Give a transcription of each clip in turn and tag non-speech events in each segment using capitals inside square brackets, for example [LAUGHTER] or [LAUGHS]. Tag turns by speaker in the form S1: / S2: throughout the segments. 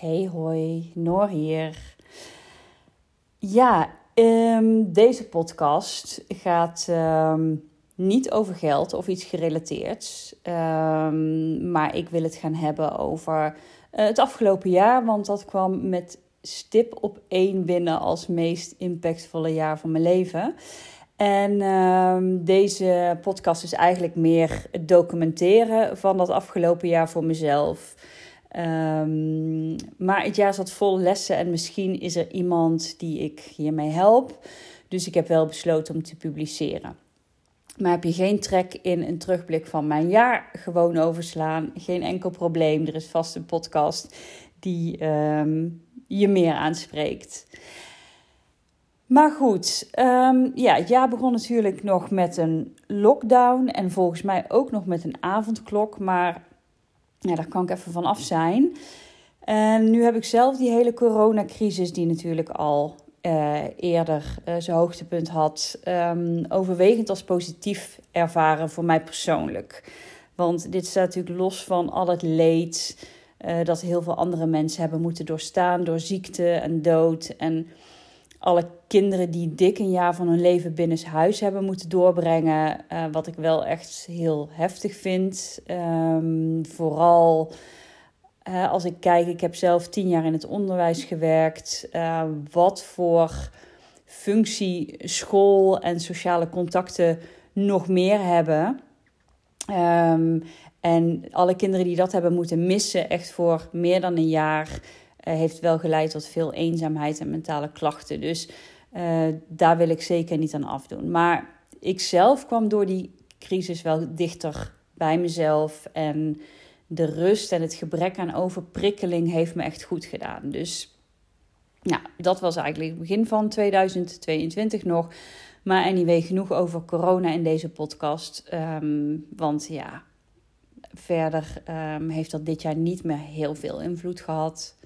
S1: Hey hoi, Noor hier. Ja, ehm, deze podcast gaat ehm, niet over geld of iets gerelateerd. Um, maar ik wil het gaan hebben over uh, het afgelopen jaar. Want dat kwam met stip op één binnen als meest impactvolle jaar van mijn leven. En deze podcast is eigenlijk meer het documenteren van dat afgelopen jaar voor mezelf. Um, maar het jaar zat vol lessen en misschien is er iemand die ik hiermee help. Dus ik heb wel besloten om te publiceren. Maar heb je geen trek in een terugblik van mijn jaar, gewoon overslaan. Geen enkel probleem. Er is vast een podcast die um, je meer aanspreekt. Maar goed, um, ja, het jaar begon natuurlijk nog met een lockdown en volgens mij ook nog met een avondklok. Maar ja, daar kan ik even van af zijn. En nu heb ik zelf die hele coronacrisis, die natuurlijk al uh, eerder uh, zijn hoogtepunt had, um, overwegend als positief ervaren voor mij persoonlijk. Want dit staat natuurlijk los van al het leed uh, dat heel veel andere mensen hebben moeten doorstaan door ziekte en dood. En alle kinderen die dik een jaar van hun leven binnen huis hebben moeten doorbrengen. Uh, wat ik wel echt heel heftig vind. Um, vooral uh, als ik kijk, ik heb zelf tien jaar in het onderwijs gewerkt. Uh, wat voor functie school en sociale contacten nog meer hebben. Um, en alle kinderen die dat hebben moeten missen, echt voor meer dan een jaar heeft wel geleid tot veel eenzaamheid en mentale klachten. Dus uh, daar wil ik zeker niet aan afdoen. Maar ik zelf kwam door die crisis wel dichter bij mezelf. En de rust en het gebrek aan overprikkeling heeft me echt goed gedaan. Dus ja, dat was eigenlijk het begin van 2022 nog. Maar anyway, genoeg over corona in deze podcast. Um, want ja, verder um, heeft dat dit jaar niet meer heel veel invloed gehad.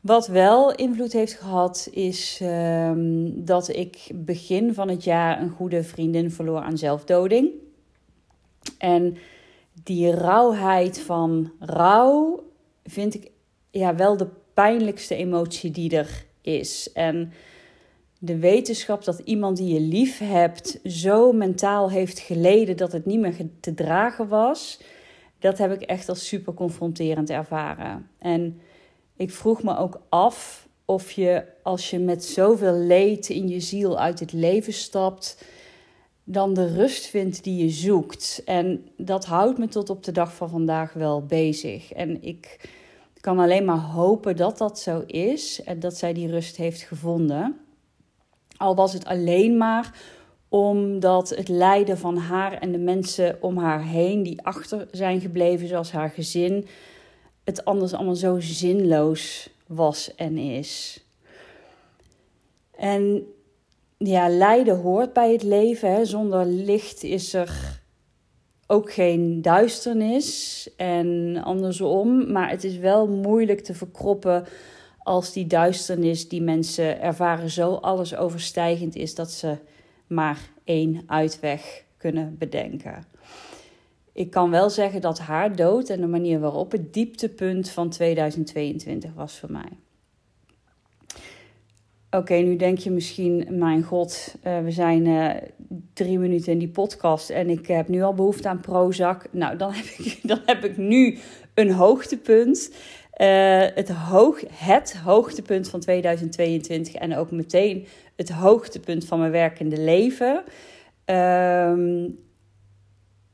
S1: Wat wel invloed heeft gehad, is um, dat ik begin van het jaar een goede vriendin verloor aan zelfdoding. En die rauwheid van rouw vind ik ja, wel de pijnlijkste emotie die er is. En de wetenschap dat iemand die je lief hebt zo mentaal heeft geleden dat het niet meer te dragen was, dat heb ik echt als super confronterend ervaren. En ik vroeg me ook af of je, als je met zoveel leed in je ziel uit het leven stapt, dan de rust vindt die je zoekt. En dat houdt me tot op de dag van vandaag wel bezig. En ik kan alleen maar hopen dat dat zo is en dat zij die rust heeft gevonden. Al was het alleen maar omdat het lijden van haar en de mensen om haar heen die achter zijn gebleven, zoals haar gezin, het anders allemaal zo zinloos was en is. En ja, lijden hoort bij het leven. Hè. Zonder licht is er ook geen duisternis en andersom. Maar het is wel moeilijk te verkroppen als die duisternis die mensen ervaren zo alles overstijgend is dat ze maar één uitweg kunnen bedenken. Ik kan wel zeggen dat haar dood en de manier waarop het dieptepunt van 2022 was voor mij. Oké, nu denk je misschien, mijn god, uh, we zijn uh, drie minuten in die podcast en ik heb nu al behoefte aan Prozac. Nou, dan heb ik, [LAUGHS] dan heb ik nu een hoogtepunt. Uh, het, hoog, het hoogtepunt van 2022 en ook meteen het hoogtepunt van mijn werkende leven. Um,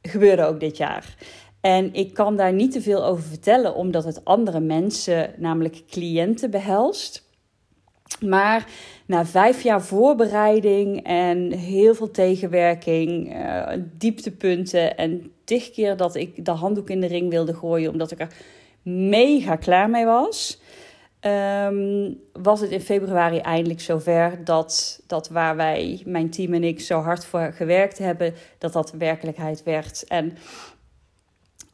S1: gebeurde ook dit jaar. En ik kan daar niet te veel over vertellen, omdat het andere mensen, namelijk cliënten, behelst. Maar na vijf jaar voorbereiding en heel veel tegenwerking, uh, dieptepunten en tig keer dat ik de handdoek in de ring wilde gooien, omdat ik er mega klaar mee was, um, was het in februari eindelijk zover dat, dat waar wij, mijn team en ik, zo hard voor gewerkt hebben, dat dat werkelijkheid werd. En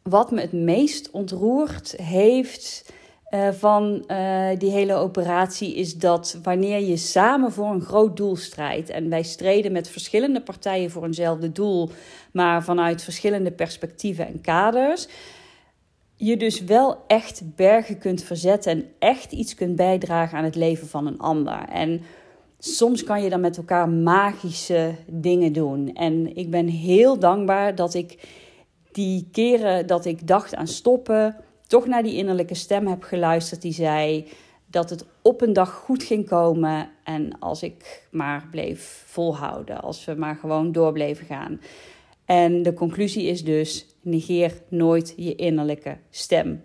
S1: wat me het meest ontroerd heeft uh, van uh, die hele operatie is dat wanneer je samen voor een groot doel strijdt, en wij streden met verschillende partijen voor eenzelfde doel, maar vanuit verschillende perspectieven en kaders je dus wel echt bergen kunt verzetten en echt iets kunt bijdragen aan het leven van een ander. En soms kan je dan met elkaar magische dingen doen. En ik ben heel dankbaar dat ik die keren dat ik dacht aan stoppen, toch naar die innerlijke stem heb geluisterd die zei dat het op een dag goed ging komen en als ik maar bleef volhouden, als we maar gewoon door bleven gaan. En de conclusie is dus: negeer nooit je innerlijke stem.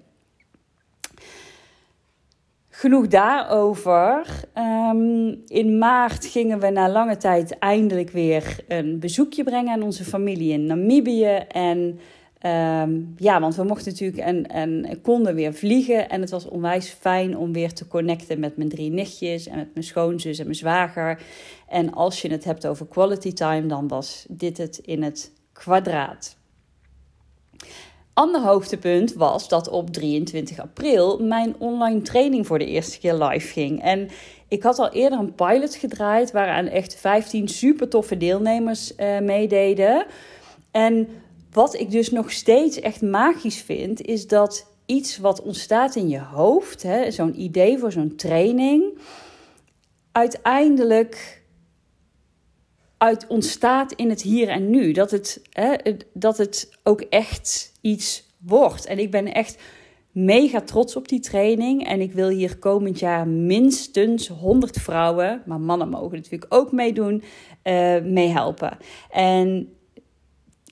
S1: Genoeg daarover. Um, in maart gingen we na lange tijd eindelijk weer een bezoekje brengen aan onze familie in Namibië. En um, ja, want we mochten natuurlijk en, en konden weer vliegen. En het was onwijs fijn om weer te connecten met mijn drie nichtjes en met mijn schoonzus en mijn zwager. En als je het hebt over quality time, dan was dit het in het kwadraat. Ander hoogtepunt was dat op 23 april mijn online training voor de eerste keer live ging. En ik had al eerder een pilot gedraaid waaraan echt 15 super toffe deelnemers uh, meededen. En wat ik dus nog steeds echt magisch vind, is dat iets wat ontstaat in je hoofd, zo'n idee voor zo'n training, uiteindelijk uit ontstaat in het hier en nu. Dat het, hè, dat het ook echt iets wordt. En ik ben echt mega trots op die training. En ik wil hier komend jaar minstens 100 vrouwen, maar mannen mogen natuurlijk ook meedoen, uh, meehelpen. En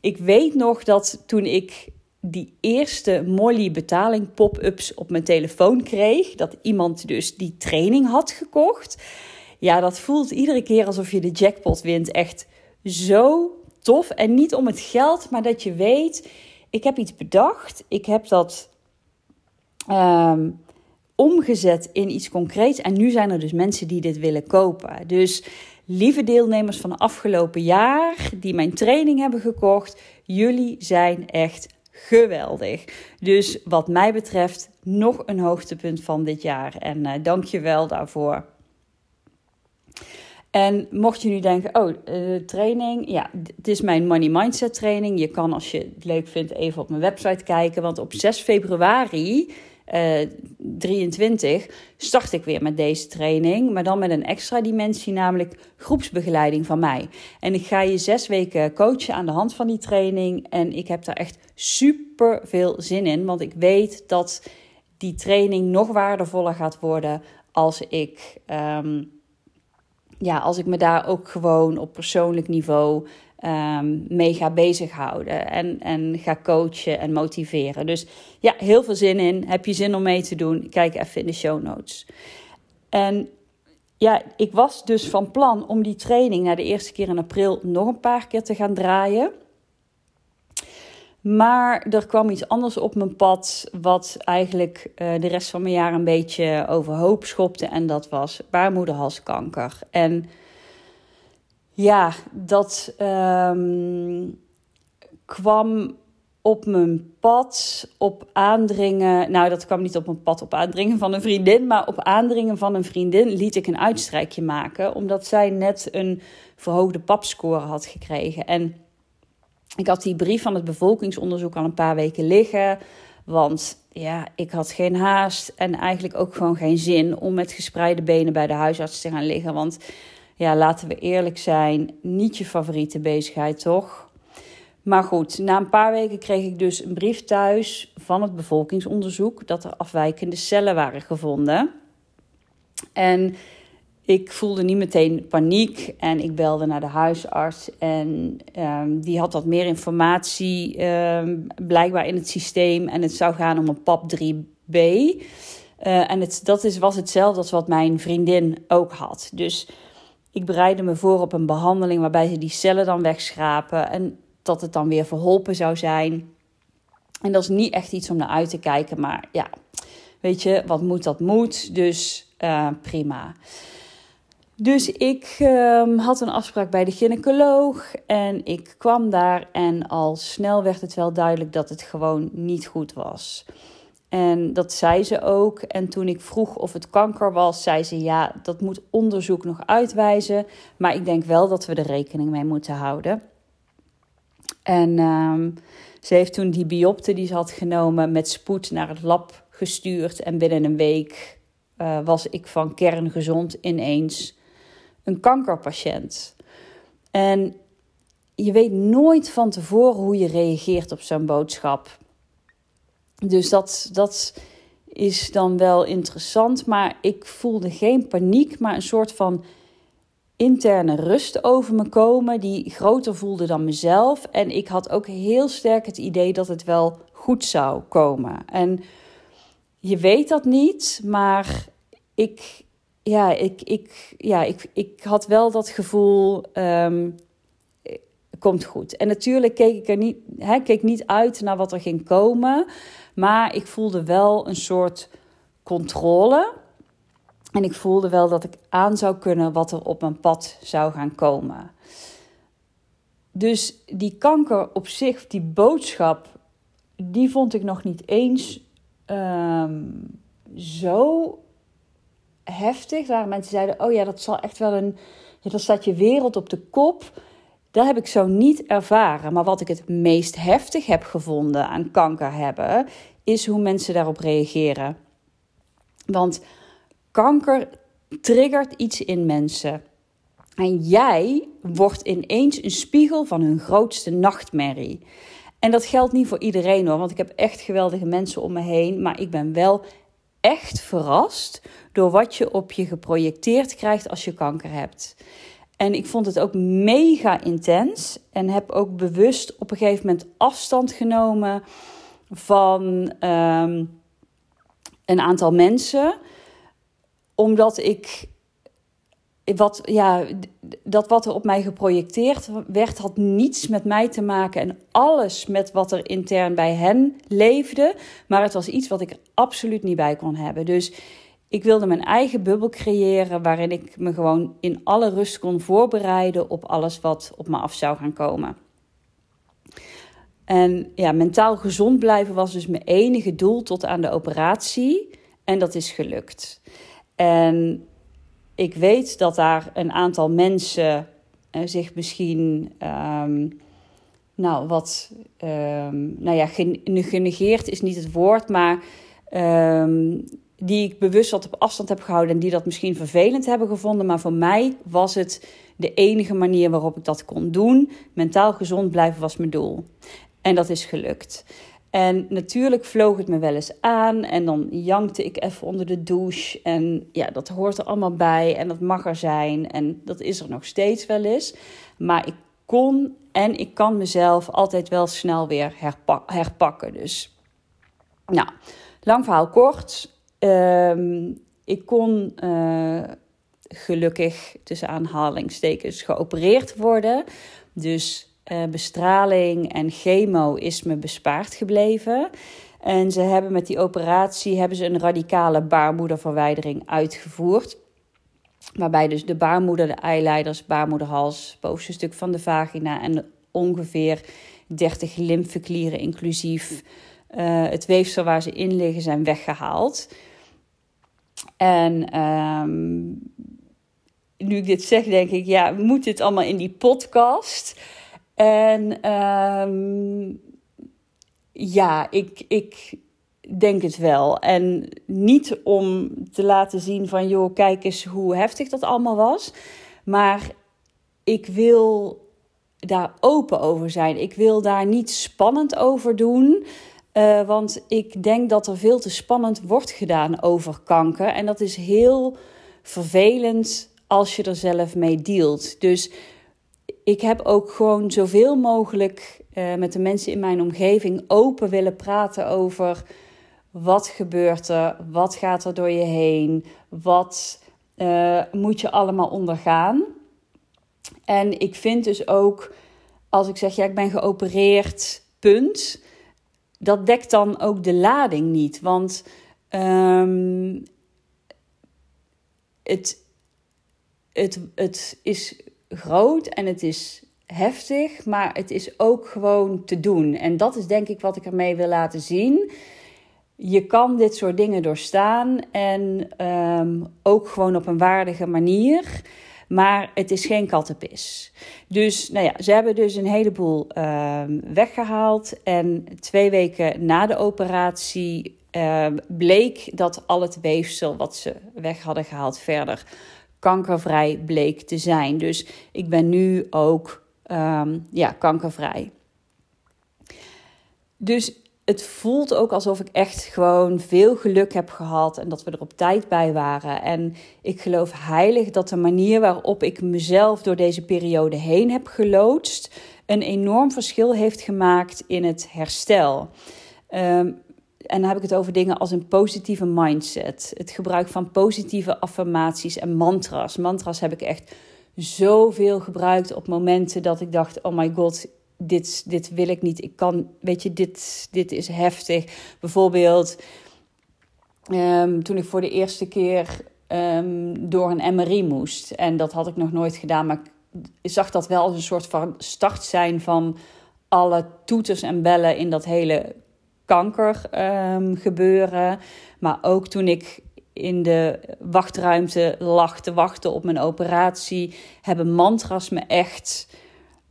S1: ik weet nog dat toen ik die eerste Molly betaling pop-ups op mijn telefoon kreeg, dat iemand dus die training had gekocht. Ja, dat voelt iedere keer alsof je de jackpot wint. Echt zo tof. En niet om het geld, maar dat je weet, ik heb iets bedacht. Ik heb dat ehm, omgezet in iets concreets. En nu zijn er dus mensen die dit willen kopen. Dus lieve deelnemers van het afgelopen jaar die mijn training hebben gekocht, jullie zijn echt geweldig. Dus wat mij betreft nog een hoogtepunt van dit jaar. En uh, dank je wel daarvoor. En mocht je nu denken, oh, uh, training, ja, het is mijn Money Mindset training. Je kan als je het leuk vindt even op mijn website kijken, want op 6 februari uh, eh, 23 start ik weer met deze training, maar dan met een extra dimensie, namelijk groepsbegeleiding van mij. En ik ga je zes weken coachen aan de hand van die training en ik heb daar echt super veel zin in, want ik weet dat die training nog waardevoller gaat worden als ik um, ja, als ik me daar ook gewoon op persoonlijk niveau um, mee ga bezighouden. En, en ga coachen en motiveren. Dus ja, heel veel zin in. Heb je zin om mee te doen? Kijk even in de show notes. En ja, ik was dus van plan om die training na de eerste keer in april nog een paar keer te gaan draaien. Maar er kwam iets anders op mijn pad, wat eigenlijk uh, de rest van mijn jaar een beetje overhoop schopte. En dat was baarmoederhalskanker. En ja, dat um, kwam op mijn pad op aandringen. Nou, dat kwam niet op mijn pad op aandringen van een vriendin, maar op aandringen van een vriendin liet ik een uitstrijkje maken, omdat zij net een verhoogde papscore had gekregen. En ik had die brief van het bevolkingsonderzoek al een paar weken liggen. Want ja, ik had geen haast en eigenlijk ook gewoon geen zin om met gespreide benen bij de huisarts te gaan liggen. Want ja, laten we eerlijk zijn, niet je favoriete bezigheid, toch? Maar goed, na een paar weken kreeg ik dus een brief thuis van het bevolkingsonderzoek dat er afwijkende cellen waren gevonden. En ik voelde niet meteen paniek en ik belde naar de huisarts. En um, die had wat meer informatie um, blijkbaar in het systeem. En het zou gaan om een PAP 3B. Uh, en het, dat is, was hetzelfde als wat mijn vriendin ook had. Dus ik bereidde me voor op een behandeling waarbij ze die cellen dan wegschrapen. En dat het dan weer verholpen zou zijn. En dat is niet echt iets om naar uit te kijken. Maar ja, weet je, wat moet, dat moet. Dus uh, prima. Dus ik um, had een afspraak bij de gynaecoloog en ik kwam daar en al snel werd het wel duidelijk dat het gewoon niet goed was. En dat zei ze ook. En toen ik vroeg of het kanker was, zei ze ja, dat moet onderzoek nog uitwijzen. Maar ik denk wel dat we er rekening mee moeten houden. En ehm, ze heeft toen die biopte die ze had genomen met spoed naar het lab gestuurd. En binnen een week uh, was ik van kerngezond ineens een kankerpatiënt. En je weet nooit van tevoren hoe je reageert op zo'n boodschap. Dus dat, dat is dan wel interessant. Maar ik voelde geen paniek, maar een soort van interne rust over me komen, die groter voelde dan mezelf. En ik had ook heel sterk het idee dat het wel goed zou komen. En je weet dat niet, maar ik, ja, ik, ik, ja, ik, ik had wel dat gevoel. Um, komt goed. En natuurlijk keek ik er niet, hè, keek niet uit naar wat er ging komen. Maar ik voelde wel een soort controle. En ik voelde wel dat ik aan zou kunnen wat er op mijn pad zou gaan komen. Dus die kanker op zich, die boodschap, die vond ik nog niet eens ehm, zo heftig. Waar mensen zeiden: Oh ja, dat zal echt wel een. Dan staat je wereld op de kop. Dat heb ik zo niet ervaren. Maar wat ik het meest heftig heb gevonden aan kanker hebben, is hoe mensen daarop reageren. Want kanker triggert iets in mensen. En jij wordt ineens een spiegel van hun grootste nachtmerrie. En dat geldt niet voor iedereen hoor, want ik heb echt geweldige mensen om me heen. Maar ik ben wel echt verrast door wat je op je geprojecteerd krijgt als je kanker hebt. En ik vond het ook mega intens en heb ook bewust op een gegeven moment afstand genomen van ehm, een aantal mensen omdat ik wat, ja, dat wat er op mij geprojecteerd werd, had niets met mij te maken en alles met wat er intern bij hen leefde. Maar het was iets wat ik absoluut niet bij kon hebben. Dus ik wilde mijn eigen bubbel creëren waarin ik me gewoon in alle rust kon voorbereiden op alles wat op me af zou gaan komen. En ja, mentaal gezond blijven was dus mijn enige doel tot aan de operatie. En dat is gelukt. En ik weet dat daar een aantal mensen uh, zich misschien, um, nou wat, um, nou ja, genegeerd is niet het woord, maar um, die ik bewust wat op afstand heb gehouden en die dat misschien vervelend hebben gevonden. Maar voor mij was het de enige manier waarop ik dat kon doen. Mentaal gezond blijven was mijn doel. En dat is gelukt. En natuurlijk vloog het me wel eens aan en dan jankte ik even onder de douche. En ja, dat hoort er allemaal bij en dat mag er zijn en dat is er nog steeds wel eens. Maar ik kon en ik kan mezelf altijd wel snel weer herpakken. Dus, nou, lang verhaal kort. Ehm, ik kon uh, gelukkig tussen aanhalingstekens geopereerd worden. Dus uh, bestraling en chemo is me bespaard gebleven. En ze hebben met die operatie hebben ze een radicale baarmoederverwijdering uitgevoerd. Waarbij dus de baarmoeder, de eileiders, baarmoederhals, bovenste stuk van de vagina en ongeveer 30 lymfeklieren inclusief uh, het weefsel waar ze in liggen zijn weggehaald. En um, nu ik dit zeg, denk ik, ja, moet dit allemaal in die podcast? En um, ja, ik, ik denk het wel. En niet om te laten zien van, joh, kijk eens hoe heftig dat allemaal was. Maar ik wil daar open over zijn. Ik wil daar niet spannend over doen. Uh, want ik denk dat er veel te spannend wordt gedaan over kanker. En dat is heel vervelend als je er zelf mee dealt. Dus ik heb ook gewoon zoveel mogelijk uh, met de mensen in mijn omgeving open willen praten over wat gebeurt er, wat gaat er door je heen, wat uh, moet je allemaal ondergaan. En ik vind dus ook, als ik zeg ja, ik ben geopereerd, punt, dat dekt dan ook de lading niet. Want um, het, het, het is groot en het is heftig, maar het is ook gewoon te doen. En dat is denk ik wat ik ermee wil laten zien. Je kan dit soort dingen doorstaan en um, ook gewoon op een waardige manier. Maar het is geen kattenpis. Dus nou ja, ze hebben dus een heleboel ehm, weggehaald. En twee weken na de operatie ehm, bleek dat al het weefsel wat ze weg hadden gehaald verder kankervrij bleek te zijn. Dus ik ben nu ook ehm, ja, kankervrij. Dus het voelt ook alsof ik echt gewoon veel geluk heb gehad en dat we er op tijd bij waren. En ik geloof heilig dat de manier waarop ik mezelf door deze periode heen heb geloodst een enorm verschil heeft gemaakt in het herstel. Ehm, en dan heb ik het over dingen als een positieve mindset. Het gebruik van positieve affirmaties en mantras. Mantras heb ik echt zoveel gebruikt op momenten dat ik dacht: oh my god, dit, dit wil ik niet. Ik kan, weet je, dit, dit is heftig. Bijvoorbeeld, ehm, toen ik voor de eerste keer ehm, door een MRI moest. En dat had ik nog nooit gedaan, maar ik zag dat wel als een soort van start zijn van alle toeters en bellen in dat hele kanker um, gebeuren. Maar ook toen ik in de wachtruimte lag te wachten op mijn operatie, hebben mantras me echt,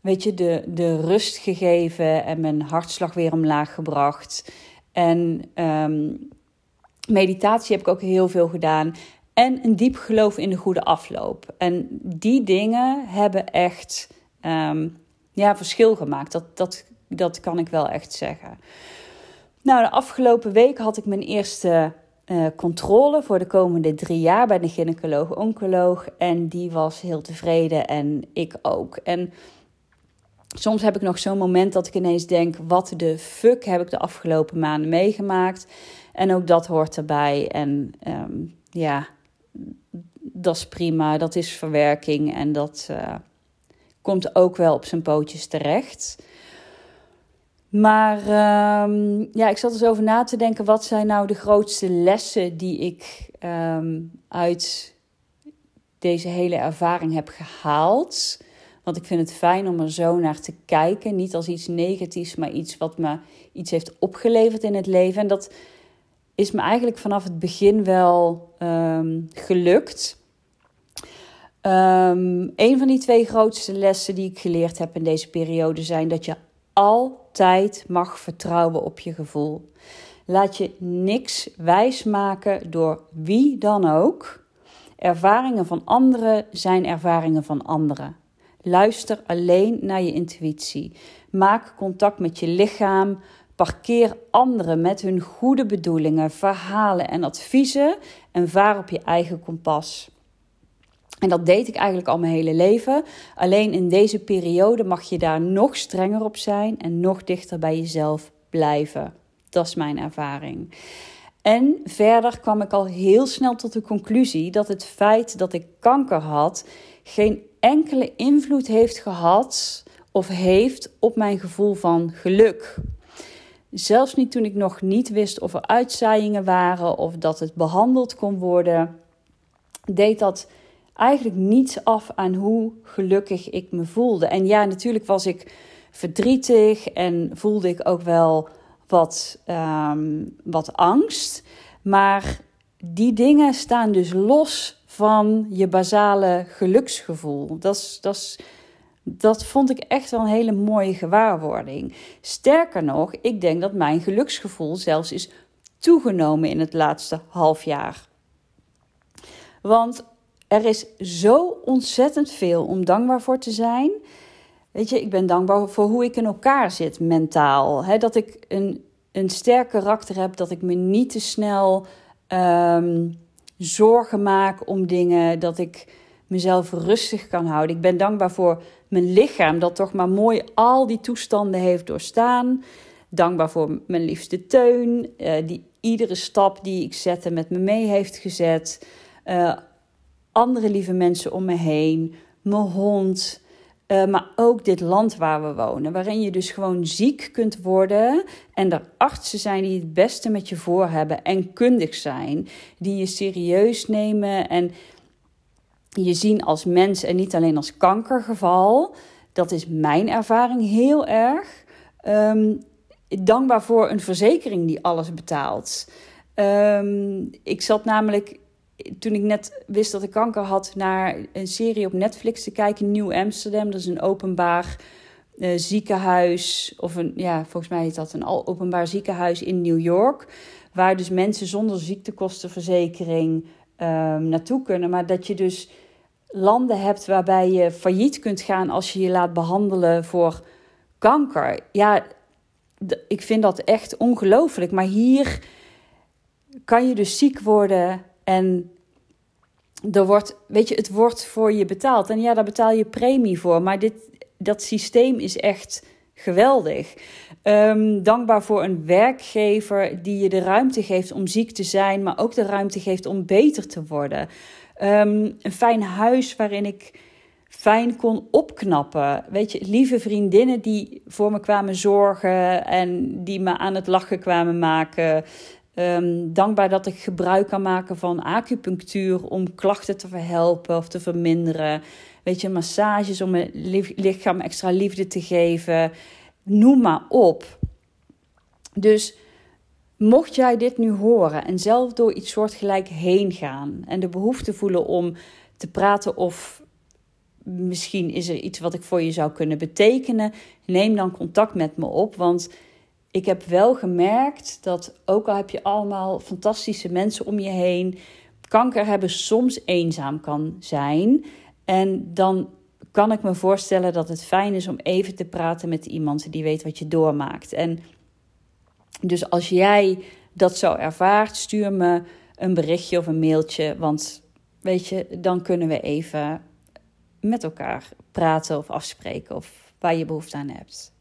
S1: weet je, de, de rust gegeven en mijn hartslag weer omlaag gebracht. En ehm, meditatie heb ik ook heel veel gedaan. En een diep geloof in de goede afloop. En die dingen hebben echt um, ja, verschil gemaakt. Dat, dat, dat kan ik wel echt zeggen. Nou, de afgelopen week had ik mijn eerste uh, controle voor de komende drie jaar bij de gynaecoloog-oncoloog. En die was heel tevreden en ik ook. En soms heb ik nog zo'n moment dat ik ineens denk: wat de fuck heb ik de afgelopen maanden meegemaakt? En ook dat hoort erbij. En um, ja, dat is prima. Dat is verwerking en dat uh, komt ook wel op zijn pootjes terecht. Maar um, ja, ik zat er dus over na te denken. Wat zijn nou de grootste lessen die ik um, uit deze hele ervaring heb gehaald? Want ik vind het fijn om er zo naar te kijken. Niet als iets negatiefs, maar iets wat me iets heeft opgeleverd in het leven. En dat is me eigenlijk vanaf het begin wel um, gelukt. Um, een van die twee grootste lessen die ik geleerd heb in deze periode zijn dat je altijd mag vertrouwen op je gevoel. Laat je niks wijsmaken door wie dan ook. Ervaringen van anderen zijn ervaringen van anderen. Luister alleen naar je intuïtie. Maak contact met je lichaam. Parkeer anderen met hun goede bedoelingen, verhalen en adviezen en vaar op je eigen kompas. En dat deed ik eigenlijk al mijn hele leven. Alleen in deze periode mag je daar nog strenger op zijn en nog dichter bij jezelf blijven. Dat is mijn ervaring. En verder kwam ik al heel snel tot de conclusie dat het feit dat ik kanker had geen enkele invloed heeft gehad of heeft op mijn gevoel van geluk. Zelfs niet toen ik nog niet wist of er uitzaaiingen waren of dat het behandeld kon worden, deed dat eigenlijk niets af aan hoe gelukkig ik me voelde. En ja, natuurlijk was ik verdrietig en voelde ik ook wel wat, um, wat angst. Maar die dingen staan dus los van je basale geluksgevoel. Dat, dat, dat vond ik echt wel een hele mooie gewaarwording. Sterker nog, ik denk dat mijn geluksgevoel zelfs is toegenomen in het laatste half jaar. Want er is zo ontzettend veel om dankbaar voor te zijn. Weet je, ik ben dankbaar voor hoe ik in elkaar zit mentaal. dat ik een, een sterk karakter heb, dat ik me niet te snel um, zorgen maak om dingen, dat ik mezelf rustig kan houden. Ik ben dankbaar voor mijn lichaam, dat toch maar mooi al die toestanden heeft doorstaan. Dankbaar voor mijn liefste teun, uh, die iedere stap die ik zette met me mee heeft gezet. Uh, andere lieve mensen om me heen, mijn hond, uh, maar ook dit land waar we wonen, waarin je dus gewoon ziek kunt worden en er artsen zijn die het beste met je voor hebben en kundig zijn, die je serieus nemen en je zien als mens en niet alleen als kankergeval. Dat is mijn ervaring heel erg. Um, dankbaar voor een verzekering die alles betaalt. Um, ik zat namelijk toen ik net wist dat ik kanker had, naar een serie op Netflix te kijken, Nieuw Amsterdam. Dat is een openbaar uh, ziekenhuis, of een, ja, volgens mij heet dat een openbaar ziekenhuis in New York. Waar dus mensen zonder ziektekostenverzekering um, naartoe kunnen. Maar dat je dus landen hebt waarbij je failliet kunt gaan als je je laat behandelen voor kanker. Ja, ik vind dat echt ongelooflijk. Maar hier kan je dus ziek worden en er wordt, weet je, het wordt voor je betaald. En ja, daar betaal je premie voor. Maar dit, dat systeem is echt geweldig. Um, dankbaar voor een werkgever die je de ruimte geeft om ziek te zijn, maar ook de ruimte geeft om beter te worden. Um, een fijn huis waarin ik fijn kon opknappen. Weet je, lieve vriendinnen die voor me kwamen zorgen en die me aan het lachen kwamen maken. Um, dankbaar dat ik gebruik kan maken van acupunctuur om klachten te verhelpen of te verminderen. Weet je, massages om mijn lichaam extra liefde te geven. Noem maar op. Dus mocht jij dit nu horen en zelf door iets soortgelijk heen gaan en de behoefte voelen om te praten of misschien is er iets wat ik voor je zou kunnen betekenen, neem dan contact met me op. Want ik heb wel gemerkt dat ook al heb je allemaal fantastische mensen om je heen, kanker hebben soms eenzaam kan zijn. En dan kan ik me voorstellen dat het fijn is om even te praten met iemand die weet wat je doormaakt. En dus als jij dat zo ervaart, stuur me een berichtje of een mailtje. Want weet je, dan kunnen we even met elkaar praten of afspreken of waar je behoefte aan hebt.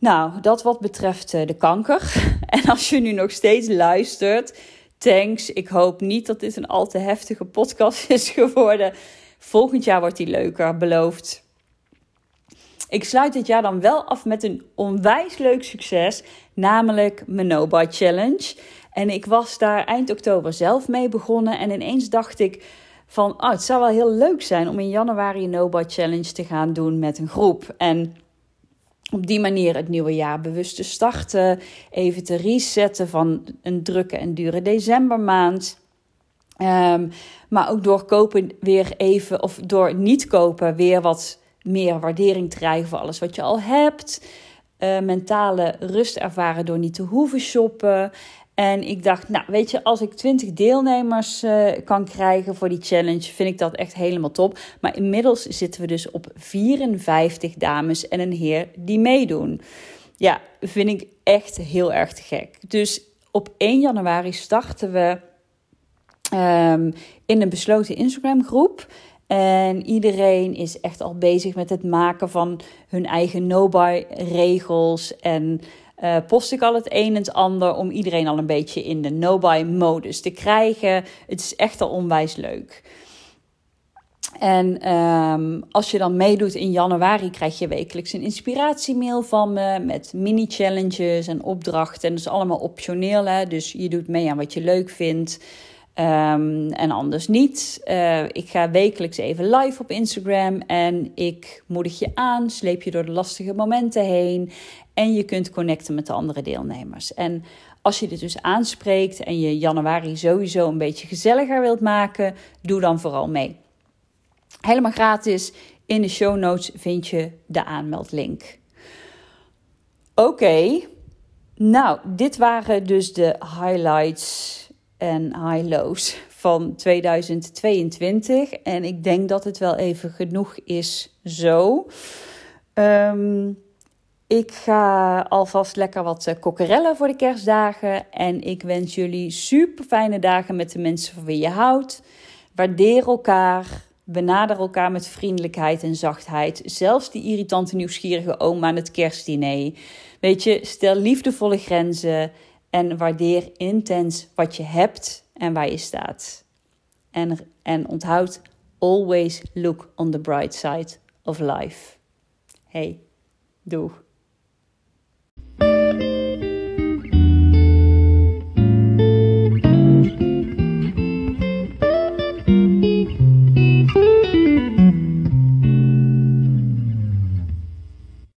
S1: Nou, dat wat betreft eh, de kanker. [LAUGHS] En als je nu nog steeds luistert, thanks. Ik hoop niet dat dit een al te heftige podcast is geworden. Volgend jaar wordt die leuker, beloofd. Ik sluit dit jaar dan wel af met een onwijs leuk succes, namelijk mijn No Challenge. En ik was daar eind oktober zelf mee begonnen en ineens dacht ik van, oh, het zou wel heel leuk zijn om in januari een No Challenge te gaan doen met een groep. En op die manier het nieuwe jaar bewust te starten, even te resetten van een drukke en dure decembermaand. Um, maar ook door kopen weer even, of door niet kopen, weer wat meer waardering te krijgen voor alles wat je al hebt. Uh, mentale rust ervaren door niet te hoeven shoppen. En ik dacht, nou weet je, als ik 20 deelnemers uh, kan krijgen voor die challenge, vind ik dat echt helemaal top. Maar inmiddels zitten we dus op 54 dames en een heer die meedoen. Ja, vind ik echt heel erg gek. Dus op 1 januari starten we um, in een besloten Instagram groep. En iedereen is echt al bezig met het maken van hun eigen no-buy regels. En uh, post ik al het een en het ander om iedereen al een beetje in de no-buy modus te krijgen. Het is echt al onwijs leuk. En um, als je dan meedoet in januari, krijg je wekelijks een inspiratiemail van me met mini-challenges en opdrachten. En dat is allemaal optioneel, hè? dus je doet mee aan wat je leuk vindt. Um, en anders niet. Uh, ik ga wekelijks even live op Instagram en ik moedig je aan, sleep je door de lastige momenten heen en je kunt connecten met de andere deelnemers. En als je dit dus aanspreekt en je januari sowieso een beetje gezelliger wilt maken, doe dan vooral mee. Helemaal gratis. In de show notes vind je de aanmeldlink. Oké, nou, dit waren dus de highlights en high lows van 2022. En ik denk dat het wel even genoeg is zo. Um, ik ga alvast lekker wat eh, kokkerellen voor de kerstdagen. En ik wens jullie super fijne dagen met de mensen van wie je houdt. Waardeer elkaar. Benader elkaar met vriendelijkheid en zachtheid. Zelfs die irritante nieuwsgierige oma aan het kerstdiner. Weet je, stel liefdevolle grenzen. En waardeer intens wat je hebt en waar je staat. En, en onthoud, always look on the bright side of life. Hey, doeg.